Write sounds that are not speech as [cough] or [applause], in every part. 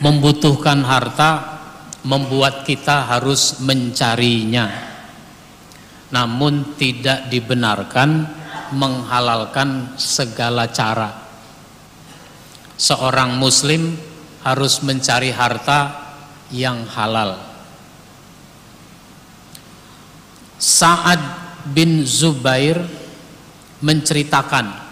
membutuhkan harta membuat kita harus mencarinya. Namun tidak dibenarkan menghalalkan segala cara. Seorang muslim harus mencari harta yang halal. Sa'ad bin Zubair menceritakan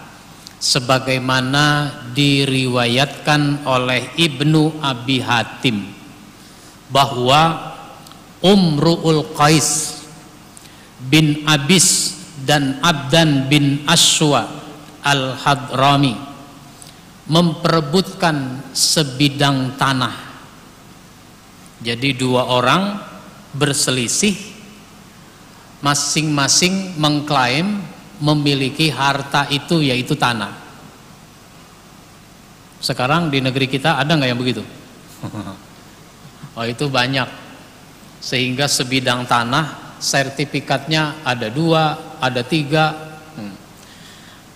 sebagaimana diriwayatkan oleh Ibnu Abi Hatim bahwa Umru'ul Qais bin Abis dan Abdan bin Ashwa Al-Hadrami memperebutkan sebidang tanah. Jadi dua orang berselisih masing-masing mengklaim memiliki harta itu yaitu tanah sekarang di negeri kita ada nggak yang begitu? [laughs] Oh itu banyak. Sehingga sebidang tanah sertifikatnya ada dua ada tiga. Hmm.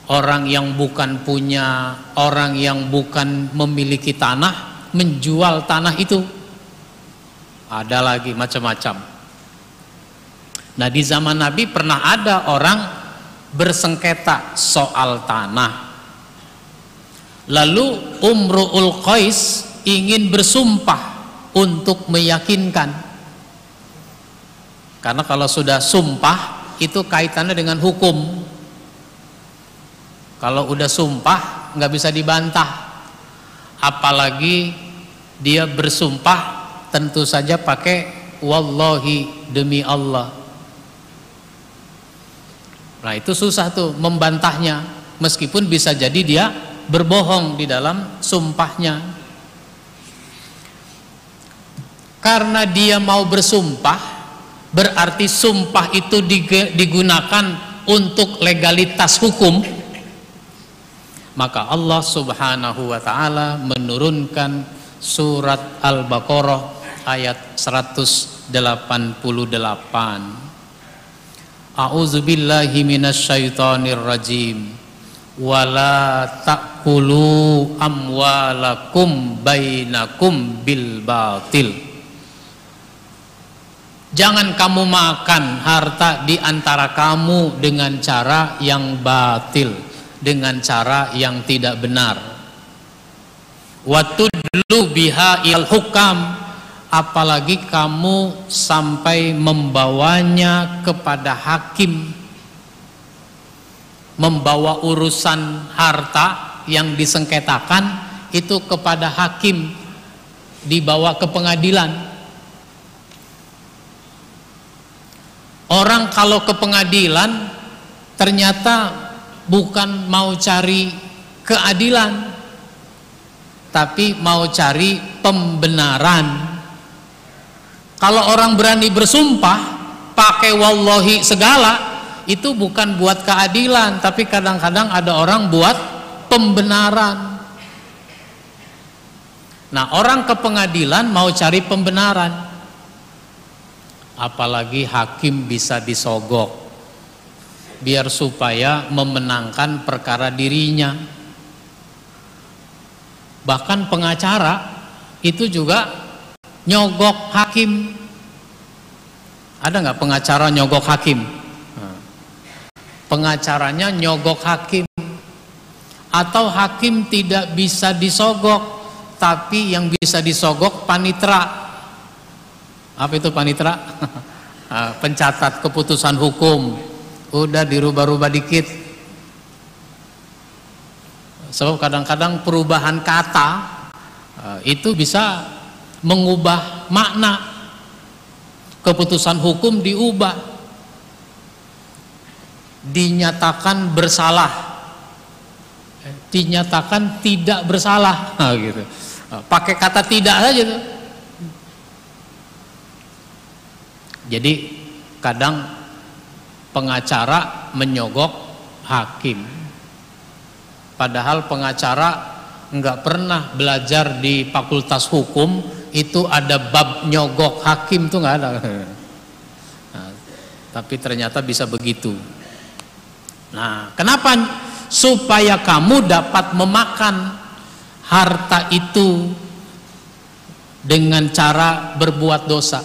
orang yang bukan punya orang yang bukan memiliki tanah menjual tanah itu ada lagi macam-macam. Nah di zaman Nabi pernah ada orang bersengketa soal tanah lalu Umru'ul Qais ingin bersumpah untuk meyakinkan. Karena kalau sudah sumpah itu kaitannya dengan hukum. Kalau udah sumpah nggak bisa dibantah. Apalagi dia bersumpah tentu saja pakai wallahi demi Allah. Nah itu susah tuh membantahnya. Meskipun bisa jadi dia berbohong di dalam sumpahnya. Karena dia mau bersumpah berarti sumpah itu digunakan untuk legalitas hukum. Maka Allah subhanahu wa ta'ala menurunkan surat Al-Baqarah ayat 188 A'udzubillahi minasyaitonir rajim wala ta'kulu amwalakum bainakum bil batil Jangan kamu makan harta di antara kamu dengan cara yang batil, dengan cara yang tidak benar. Watudlu biha il hukam, apalagi kamu sampai membawanya kepada hakim, membawa urusan harta yang disengketakan itu kepada hakim, dibawa ke pengadilan Orang kalau ke pengadilan ternyata bukan mau cari keadilan tapi mau cari pembenaran. Kalau orang berani bersumpah pakai wallahi segala itu bukan buat keadilan tapi kadang-kadang ada orang buat pembenaran. Nah, orang ke pengadilan mau cari pembenaran. Apalagi hakim bisa disogok biar supaya memenangkan perkara dirinya. Bahkan pengacara itu juga nyogok hakim. Ada nggak pengacara nyogok hakim? Pengacaranya nyogok hakim atau hakim tidak bisa disogok tapi yang bisa disogok panitra. Apa itu panitra? [laughs] Ah, pencatat keputusan hukum. Udah dirubah-rubah dikit. Sebab kadang-kadang perubahan kata ah, itu bisa mengubah makna. Keputusan hukum diubah. Dinyatakan bersalah dinyatakan tidak bersalah nah, [laughs] gitu ah, pakai kata tidak saja tuh Jadi kadang pengacara menyogok hakim. Padahal pengacara nggak pernah belajar di fakultas hukum itu ada bab nyogok hakim tuh nggak ada. Nah, [laughs] tapi ternyata bisa begitu. Nah, kenapa supaya kamu dapat memakan harta itu dengan cara berbuat dosa.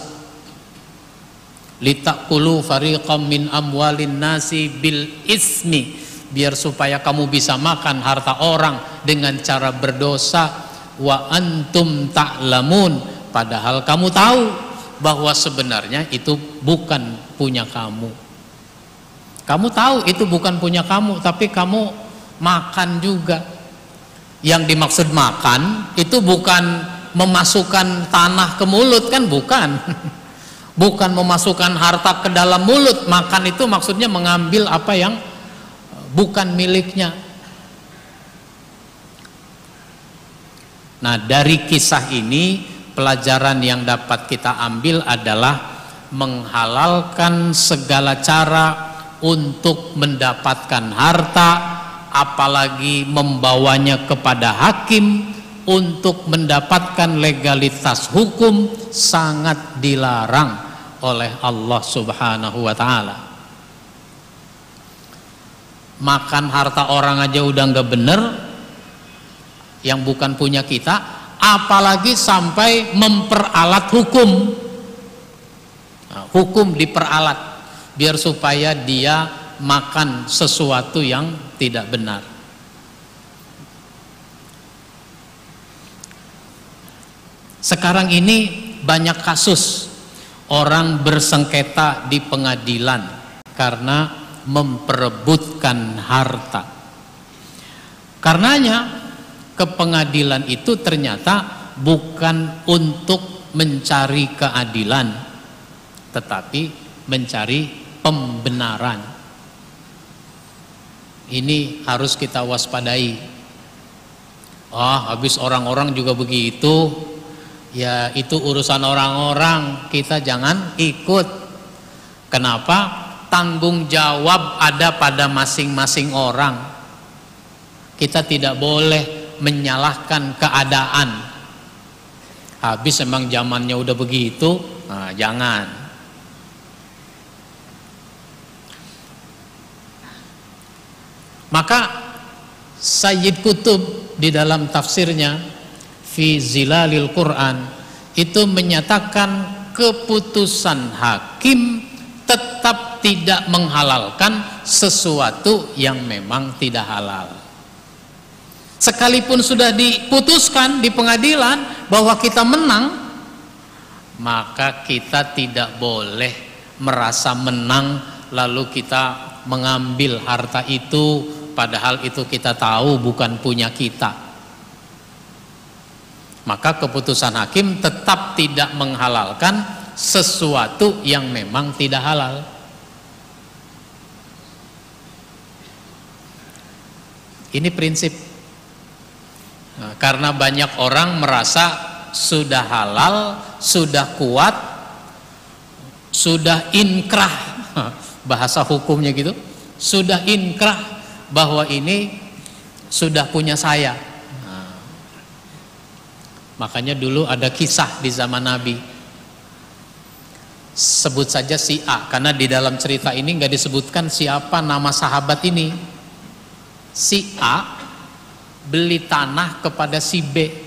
Litakulu fariqam min amwalin nasi bil ismi biar supaya kamu bisa makan harta orang dengan cara berdosa. Wa antum ta'lamun padahal kamu tahu bahwa sebenarnya itu bukan punya kamu kamu tahu itu bukan punya kamu tapi kamu makan juga. Yang dimaksud makan itu bukan memasukkan tanah ke mulut kan bukan. [laughs] Bukan memasukkan harta ke dalam mulut. Makan itu maksudnya mengambil apa yang bukan miliknya. Nah dari kisah ini pelajaran yang dapat kita ambil adalah menghalalkan segala cara untuk mendapatkan harta apalagi membawanya kepada hakim untuk mendapatkan legalitas hukum sangat dilarang oleh Allah Subhanahu wa taala. Makan harta orang aja udah nggak bener yang bukan punya kita, apalagi sampai memperalat hukum. Nah, hukum diperalat biar supaya dia makan sesuatu yang tidak benar. Sekarang ini banyak kasus orang bersengketa di pengadilan karena memperebutkan harta. Karenanya ke pengadilan itu ternyata bukan untuk mencari keadilan tetapi mencari pembenaran. Ini harus kita waspadai. Ah, habis orang-orang juga begitu, ya itu urusan orang-orang. Kita jangan ikut. Kenapa? Tanggung jawab ada pada masing-masing orang. Kita tidak boleh menyalahkan keadaan. Habis emang zamannya udah begitu. Nah, jangan maka Sayyid Kutub di dalam tafsirnya fi zilalil Quran itu menyatakan keputusan hakim tetap tidak menghalalkan sesuatu yang memang tidak halal. Sekalipun sudah diputuskan di pengadilan bahwa kita menang, maka kita tidak boleh merasa menang lalu kita mengambil harta itu padahal itu kita tahu bukan punya kita maka keputusan hakim tetap tidak menghalalkan sesuatu yang memang tidak halal. Ini prinsip. Nah, karena banyak orang merasa sudah halal, sudah kuat, sudah inkrah, [laughs] bahasa hukumnya gitu, sudah inkrah bahwa ini sudah punya saya Makanya dulu ada kisah di zaman Nabi. Sebut saja si A karena di dalam cerita ini nggak disebutkan siapa nama sahabat ini. Si A beli tanah kepada si B.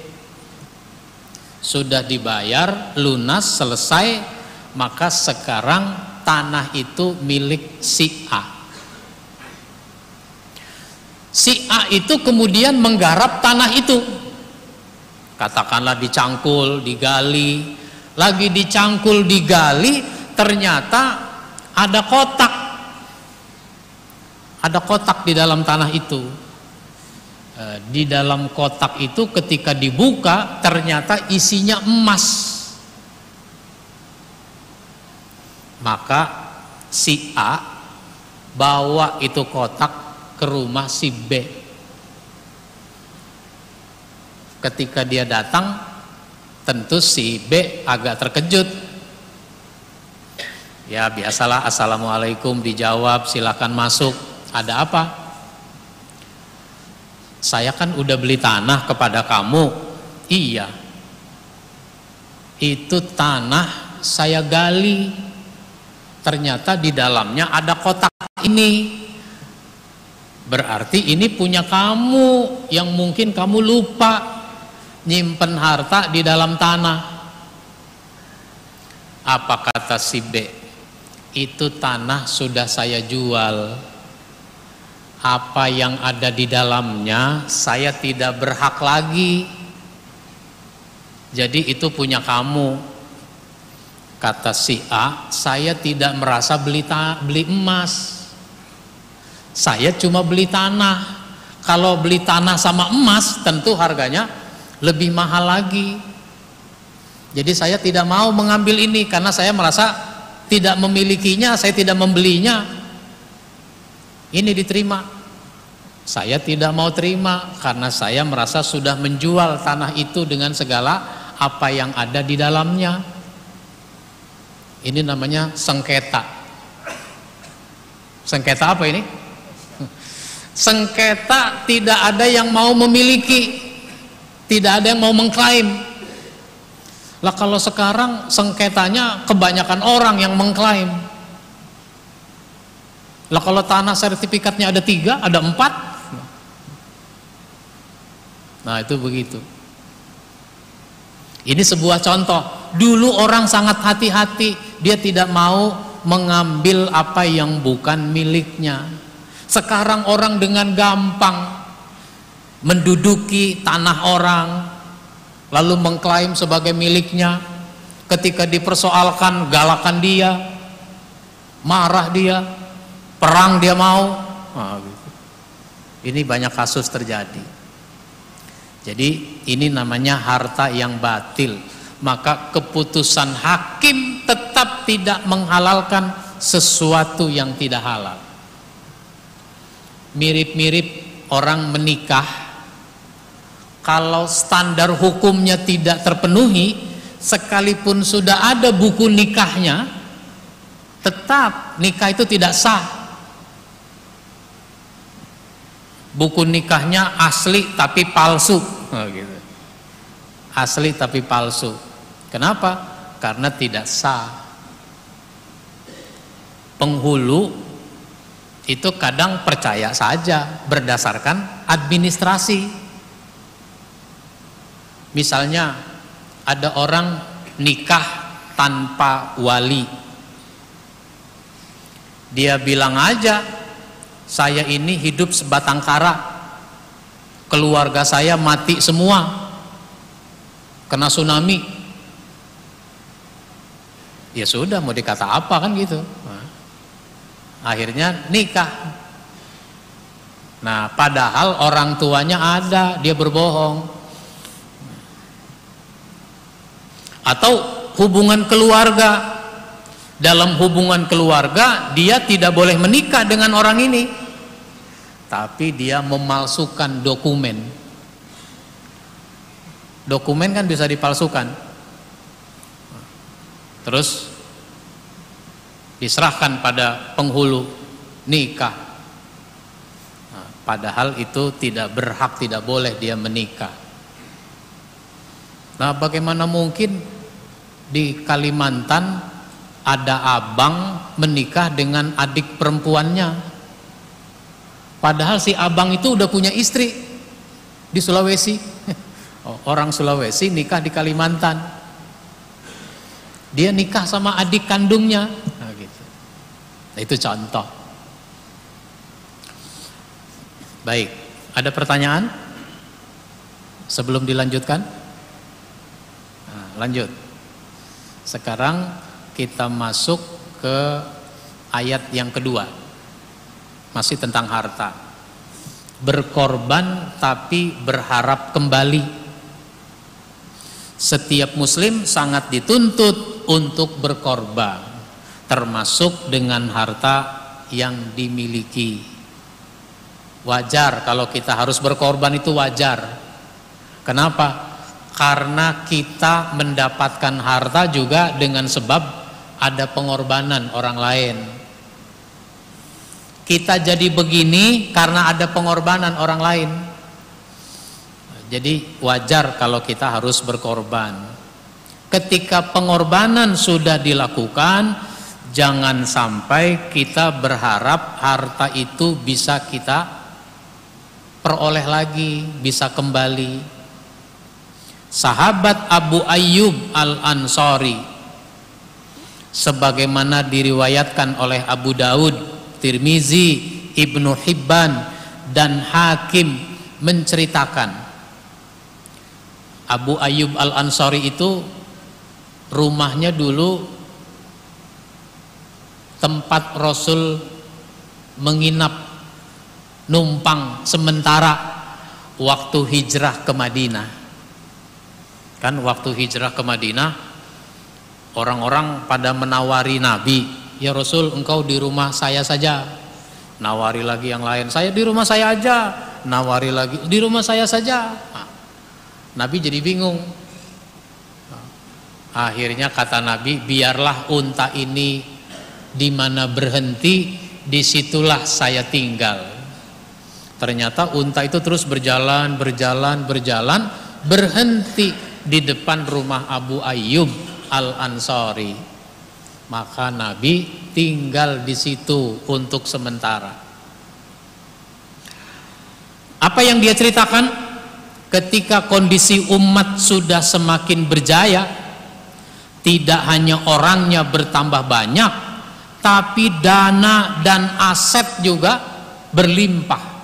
Sudah dibayar, lunas, selesai, maka sekarang tanah itu milik si A. Si A itu kemudian menggarap tanah itu katakanlah dicangkul, digali, lagi dicangkul, digali, ternyata ada kotak, ada kotak di dalam tanah itu. E, di dalam kotak itu ketika dibuka ternyata isinya emas. Maka si A bawa itu kotak ke rumah si B. Ketika dia datang tentu si B agak terkejut. Ya biasalah assalamualaikum dijawab silakan masuk. Ada apa? Saya kan udah beli tanah kepada kamu. Iya. Itu tanah saya gali ternyata di dalamnya ada kotak ini berarti ini punya kamu yang mungkin kamu lupa nyimpen harta di dalam tanah Apa kata si B? Itu tanah sudah saya jual. Apa yang ada di dalamnya saya tidak berhak lagi. Jadi itu punya kamu. Kata si A, saya tidak merasa beli beli emas. Saya cuma beli tanah. Kalau beli tanah sama emas tentu harganya lebih mahal lagi. Jadi saya tidak mau mengambil ini karena saya merasa tidak memilikinya, saya tidak membelinya. Ini diterima. Saya tidak mau terima karena saya merasa sudah menjual tanah itu dengan segala apa yang ada di dalamnya. Ini namanya sengketa. Sengketa apa ini? Sengketa tidak ada yang mau memiliki, tidak ada yang mau mengklaim. Lah kalau sekarang sengketanya kebanyakan orang yang mengklaim. Lah kalau tanah sertifikatnya ada tiga, ada empat. Nah itu begitu. Ini sebuah contoh. Dulu orang sangat hati-hati, dia tidak mau mengambil apa yang bukan miliknya. Sekarang orang dengan gampang menduduki tanah orang, lalu mengklaim sebagai miliknya ketika dipersoalkan galakan dia marah dia perang dia mau nah, gitu. ini banyak kasus terjadi jadi ini namanya harta yang batil. Maka keputusan hakim tetap tidak menghalalkan sesuatu yang tidak halal. Mirip-mirip orang menikah kalau standar hukumnya tidak terpenuhi sekalipun sudah ada buku nikahnya tetap nikah itu tidak sah. Buku nikahnya asli tapi palsu gitu. asli tapi palsu kenapa karena tidak sah penghulu itu kadang percaya saja berdasarkan administrasi Misalnya ada orang nikah tanpa wali. Dia bilang aja, saya ini hidup sebatang kara. Keluarga saya mati semua. Kena tsunami. Ya sudah mau dikata apa kan gitu. Akhirnya nikah. Nah, padahal orang tuanya ada, dia berbohong atau hubungan keluarga dalam hubungan keluarga dia tidak boleh menikah dengan orang ini tapi dia memalsukan dokumen. Dokumen kan bisa dipalsukan. Terus diserahkan pada penghulu nikah. Nah, padahal itu tidak berhak tidak boleh dia menikah. Nah bagaimana mungkin di Kalimantan ada abang menikah dengan adik perempuannya padahal si abang itu udah punya istri di Sulawesi. [laughs] Oh, orang Sulawesi nikah di Kalimantan. Dia nikah sama adik kandungnya. Nah, gitu. nah, itu contoh. Baik ada pertanyaan? Sebelum dilanjutkan? Nah, lanjut. Sekarang kita masuk ke ayat yang kedua. Masih tentang harta. Berkorban tapi berharap kembali. Setiap muslim sangat dituntut untuk berkorban, termasuk dengan harta yang dimiliki. Wajar kalau kita harus berkorban itu wajar. Kenapa? karena kita mendapatkan harta juga dengan sebab ada pengorbanan orang lain. Kita jadi begini karena ada pengorbanan orang lain. Jadi wajar kalau kita harus berkorban. Ketika pengorbanan sudah dilakukan, jangan sampai kita berharap harta itu bisa kita peroleh lagi, bisa kembali sahabat Abu Ayyub Al-Ansari sebagaimana diriwayatkan oleh Abu Daud, Tirmizi, Ibnu Hibban dan Hakim menceritakan Abu Ayyub Al-Ansari itu rumahnya dulu tempat Rasul menginap numpang sementara waktu hijrah ke Madinah. Kan waktu hijrah ke Madinah orang-orang pada menawari Nabi, "Ya Rasul, engkau di rumah saya saja." Nawari lagi yang lain, "Saya di rumah saya aja." Nawari lagi, "Di rumah saya saja." Nah, Nabi jadi bingung. Akhirnya kata Nabi, "Biarlah unta ini di mana berhenti, di situlah saya tinggal." Ternyata unta itu terus berjalan, berjalan, berjalan, berhenti di depan rumah Abu Ayyub Al-Ansari. Maka Nabi tinggal di situ untuk sementara. Apa yang dia ceritakan? Ketika kondisi umat sudah semakin berjaya, tidak hanya orangnya bertambah banyak, tapi dana dan aset juga berlimpah.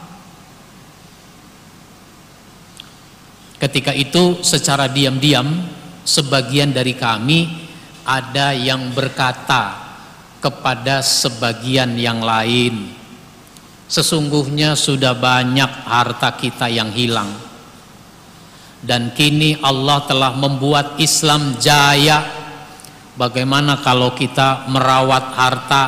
Ketika itu secara diam-diam sebagian dari kami ada yang berkata kepada sebagian yang lain Sesungguhnya sudah banyak harta kita yang hilang. Dan kini Allah telah membuat Islam jaya. Bagaimana kalau kita merawat harta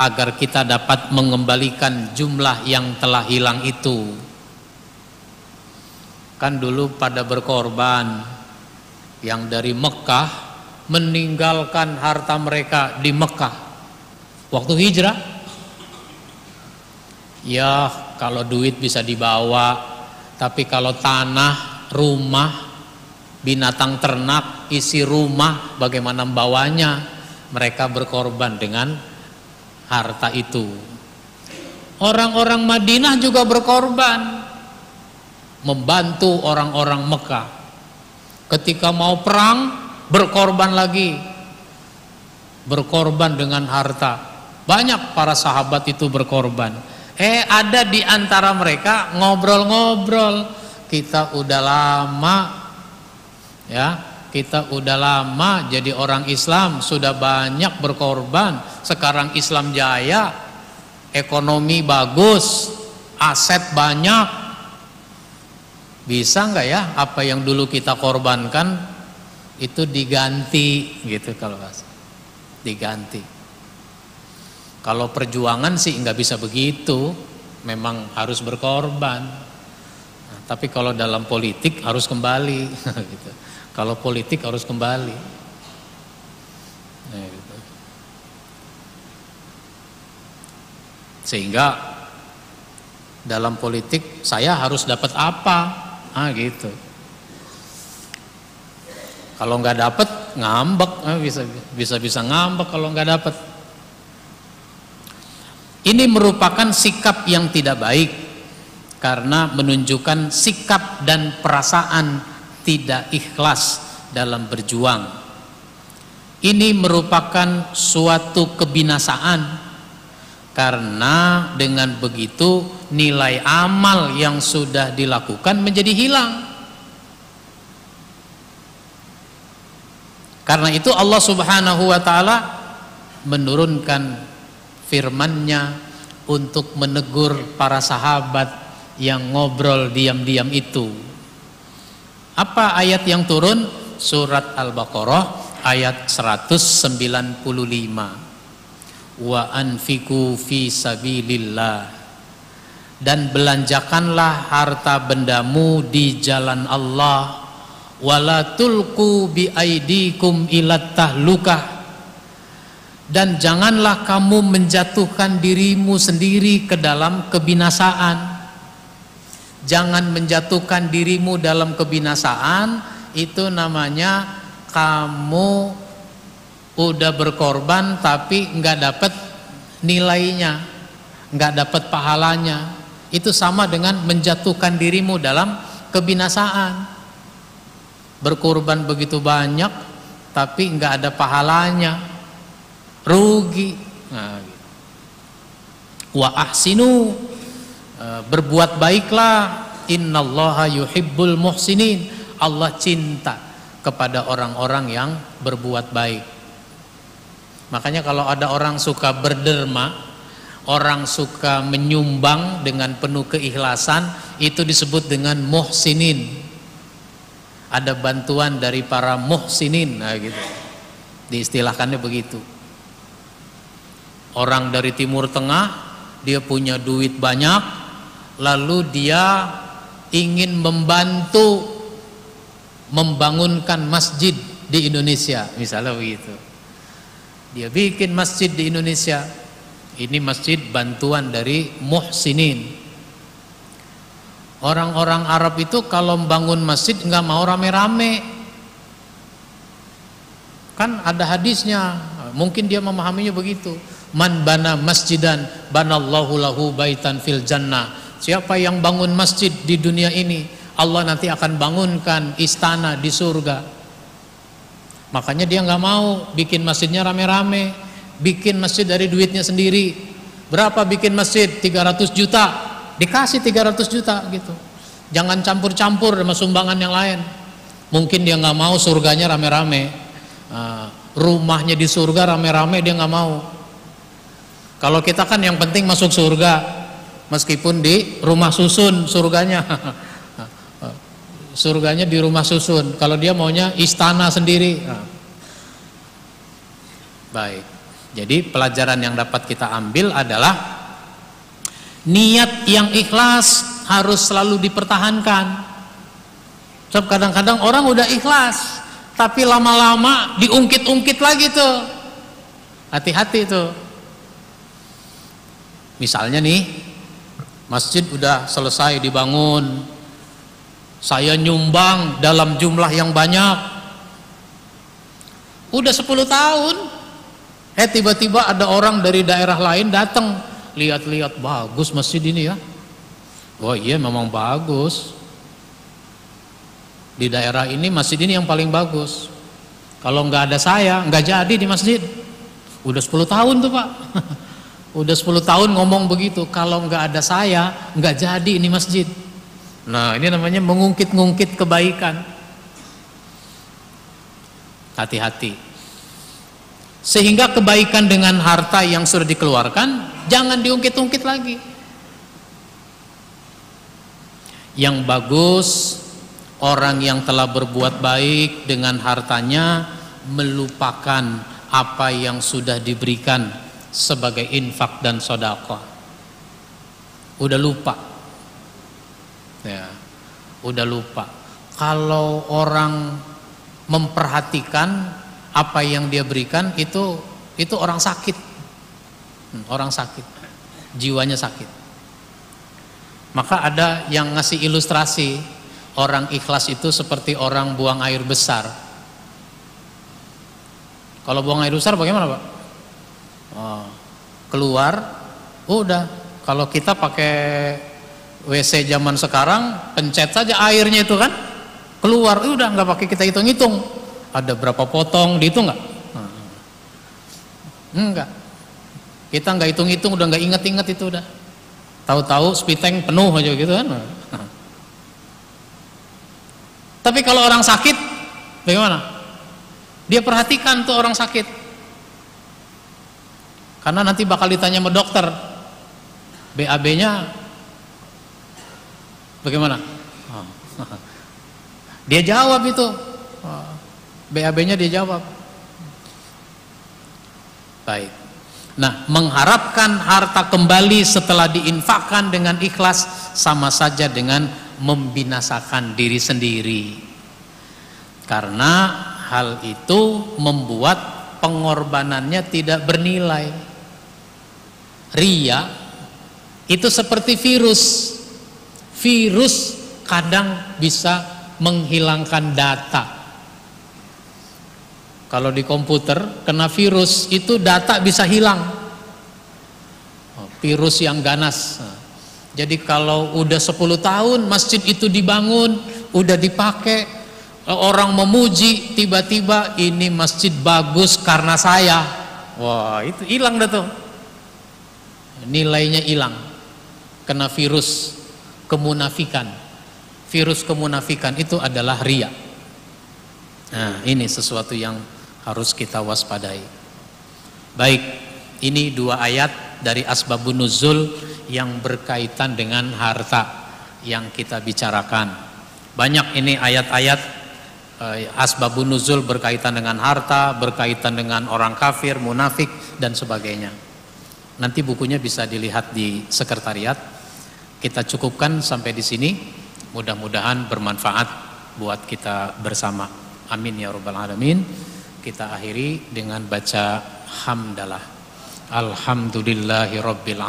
Agar kita dapat mengembalikan jumlah yang telah hilang itu? Kan dulu pada berkorban yang dari Mekah meninggalkan harta mereka di Mekah. Waktu hijrah ya kalau duit bisa dibawa tapi kalau tanah rumah binatang ternak isi rumah bagaimana membawanya? Mereka berkorban dengan harta itu. Orang-orang Madinah juga berkorban membantu orang-orang Mekah. Ketika mau perang, berkorban lagi. Berkorban dengan harta. Banyak para sahabat itu berkorban. Eh, ada di antara mereka ngobrol-ngobrol. Kita udah lama ya, kita udah lama jadi orang Islam, sudah banyak berkorban. Sekarang Islam jaya, ekonomi bagus, aset banyak, bisa nggak ya apa yang dulu kita korbankan itu diganti gitu kalau bahasa diganti. Kalau perjuangan sih nggak bisa begitu. Memang harus berkorban. Nah, tapi kalau dalam politik harus kembali [laughs] gitu. Kalau politik harus kembali. Nah, gitu. sehingga dalam politik saya harus dapat apa? Ah gitu kalau nggak dapet ngambek ah, bisa bisa bisa ngambek kalau nggak dapet ini merupakan sikap yang tidak baik karena menunjukkan sikap dan perasaan tidak ikhlas dalam berjuang. Ini merupakan suatu kebinasaan karena dengan begitu nilai amal yang sudah dilakukan menjadi hilang. Karena itu Allah Subhanahu wa taala menurunkan firman-Nya untuk menegur para sahabat yang ngobrol diam-diam itu. Apa ayat yang turun? Surat Al-Baqarah ayat 195 wa anfiku fi sabilillah dan belanjakanlah harta bendamu di jalan Allah wala tulku bi aidikum ilat tahlukah dan janganlah kamu menjatuhkan dirimu sendiri ke dalam kebinasaan jangan menjatuhkan dirimu dalam kebinasaan itu namanya kamu udah berkorban tapi nggak dapat nilainya, nggak dapat pahalanya. Itu sama dengan menjatuhkan dirimu dalam kebinasaan. Berkorban begitu banyak tapi nggak ada pahalanya. rugi. Nah, gitu. wa ahsinu e, berbuat baiklah. Innallaha yuhibbul muhsinin. Allah cinta kepada orang-orang yang berbuat baik. Makanya kalau ada orang suka berderma orang suka menyumbang dengan penuh keikhlasan itu disebut dengan muhsinin ada bantuan dari para muhsinin nah gitu. Diistilahkannya begitu. Orang dari timur tengah dia punya duit banyak lalu dia ingin membantu membangunkan masjid di Indonesia misalnya begitu. Dia bikin masjid di Indonesia. Ini masjid bantuan dari muhsinin Orang-orang Arab itu kalau membangun masjid nggak mau rame-rame. Kan ada hadisnya, mungkin dia memahaminya begitu. Man bana masjidan banallahu lahu baitan fil jannah. Siapa yang bangun masjid di dunia ini, Allah nanti akan bangunkan istana di surga. Makanya dia nggak mau bikin masjidnya rame-rame, bikin masjid dari duitnya sendiri. Berapa bikin masjid? 300 juta dikasih 300 juta gitu. Jangan campur-campur sama sumbangan yang lain. Mungkin dia nggak mau surganya rame-rame. Uh, rumahnya di surga rame-rame dia nggak mau. Kalau kita kan yang penting masuk surga meskipun di rumah susun surganya. [laughs] Surganya di rumah susun. Kalau dia maunya istana sendiri. Nah. baik. Jadi pelajaran yang dapat kita ambil adalah niat yang ikhlas harus selalu dipertahankan. Sebab kadang-kadang orang udah ikhlas tapi lama-lama diungkit-ungkit lagi tuh. Hati-hati tuh. Misalnya nih masjid udah selesai dibangun saya nyumbang dalam jumlah yang banyak. Udah 10 tahun eh tiba-tiba ada orang dari daerah lain datang lihat-lihat bagus masjid ini ya. Oh iya memang bagus. Di daerah ini masjid ini yang paling bagus. Kalau nggak ada saya nggak jadi di masjid. Udah 10 tahun tuh pak. [laughs] Udah 10 tahun ngomong begitu. Kalau nggak ada saya nggak jadi ini masjid. Nah ini namanya mengungkit-ngungkit kebaikan. Hati-hati. Sehingga kebaikan dengan harta yang sudah dikeluarkan jangan diungkit-ungkit lagi. Yang bagus orang yang telah berbuat baik dengan hartanya melupakan apa yang sudah diberikan sebagai infak dan sodako udah lupa. Ya udah lupa. Kalau orang memperhatikan apa yang dia berikan itu itu orang sakit orang sakit. Jiwanya sakit. Maka ada yang ngasih ilustrasi orang ikhlas itu seperti orang buang air besar. Kalau buang air besar bagaimana pak? Oh, keluar udah. Kalau kita pakai WC zaman sekarang pencet saja airnya itu kan keluar udah nggak pakai kita hitung-hitung. Ada berapa potong dihitung nggak? Enggak kita nggak hitung-hitung udah nggak inget-inget itu udah. Tahu-tahu speed tank penuh aja gitu kan. [laughs] Tapi kalau orang sakit bagaimana? Dia perhatikan tuh orang sakit. Karena nanti bakal ditanya sama dokter. BAB-nya bagaimana? [laughs] Dia jawab itu. BAB-nya dia jawab. Baik. Nah, mengharapkan harta kembali setelah diinfakkan dengan ikhlas sama saja dengan membinasakan diri sendiri. Karena hal itu membuat pengorbanannya tidak bernilai. Ria itu seperti virus. Virus kadang bisa menghilangkan data kalau di komputer kena virus itu data bisa hilang. Oh, virus yang ganas. Jadi kalau udah 10 tahun masjid itu dibangun, udah dipakai, orang memuji, tiba-tiba ini masjid bagus karena saya. Wah, itu hilang dah tuh. Nilainya hilang. Kena virus kemunafikan. Virus kemunafikan itu adalah ria. Nah, ini sesuatu yang harus kita waspadai. Baik, ini dua ayat dari asbabun nuzul yang berkaitan dengan harta yang kita bicarakan. Banyak ini ayat-ayat eh, asbabun nuzul berkaitan dengan harta, berkaitan dengan orang kafir, munafik dan sebagainya. Nanti bukunya bisa dilihat di sekretariat. Kita cukupkan sampai di sini. Mudah-mudahan bermanfaat buat kita bersama. Amin ya rabbal alamin. Kita akhiri dengan baca hamdalah. Alhamdulillahi rabbil.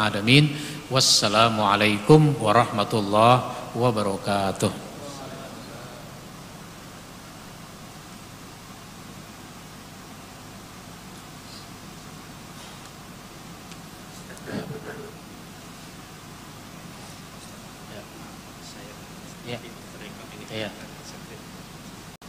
Wassalamualaikum warahmatullahi wabarakatuh.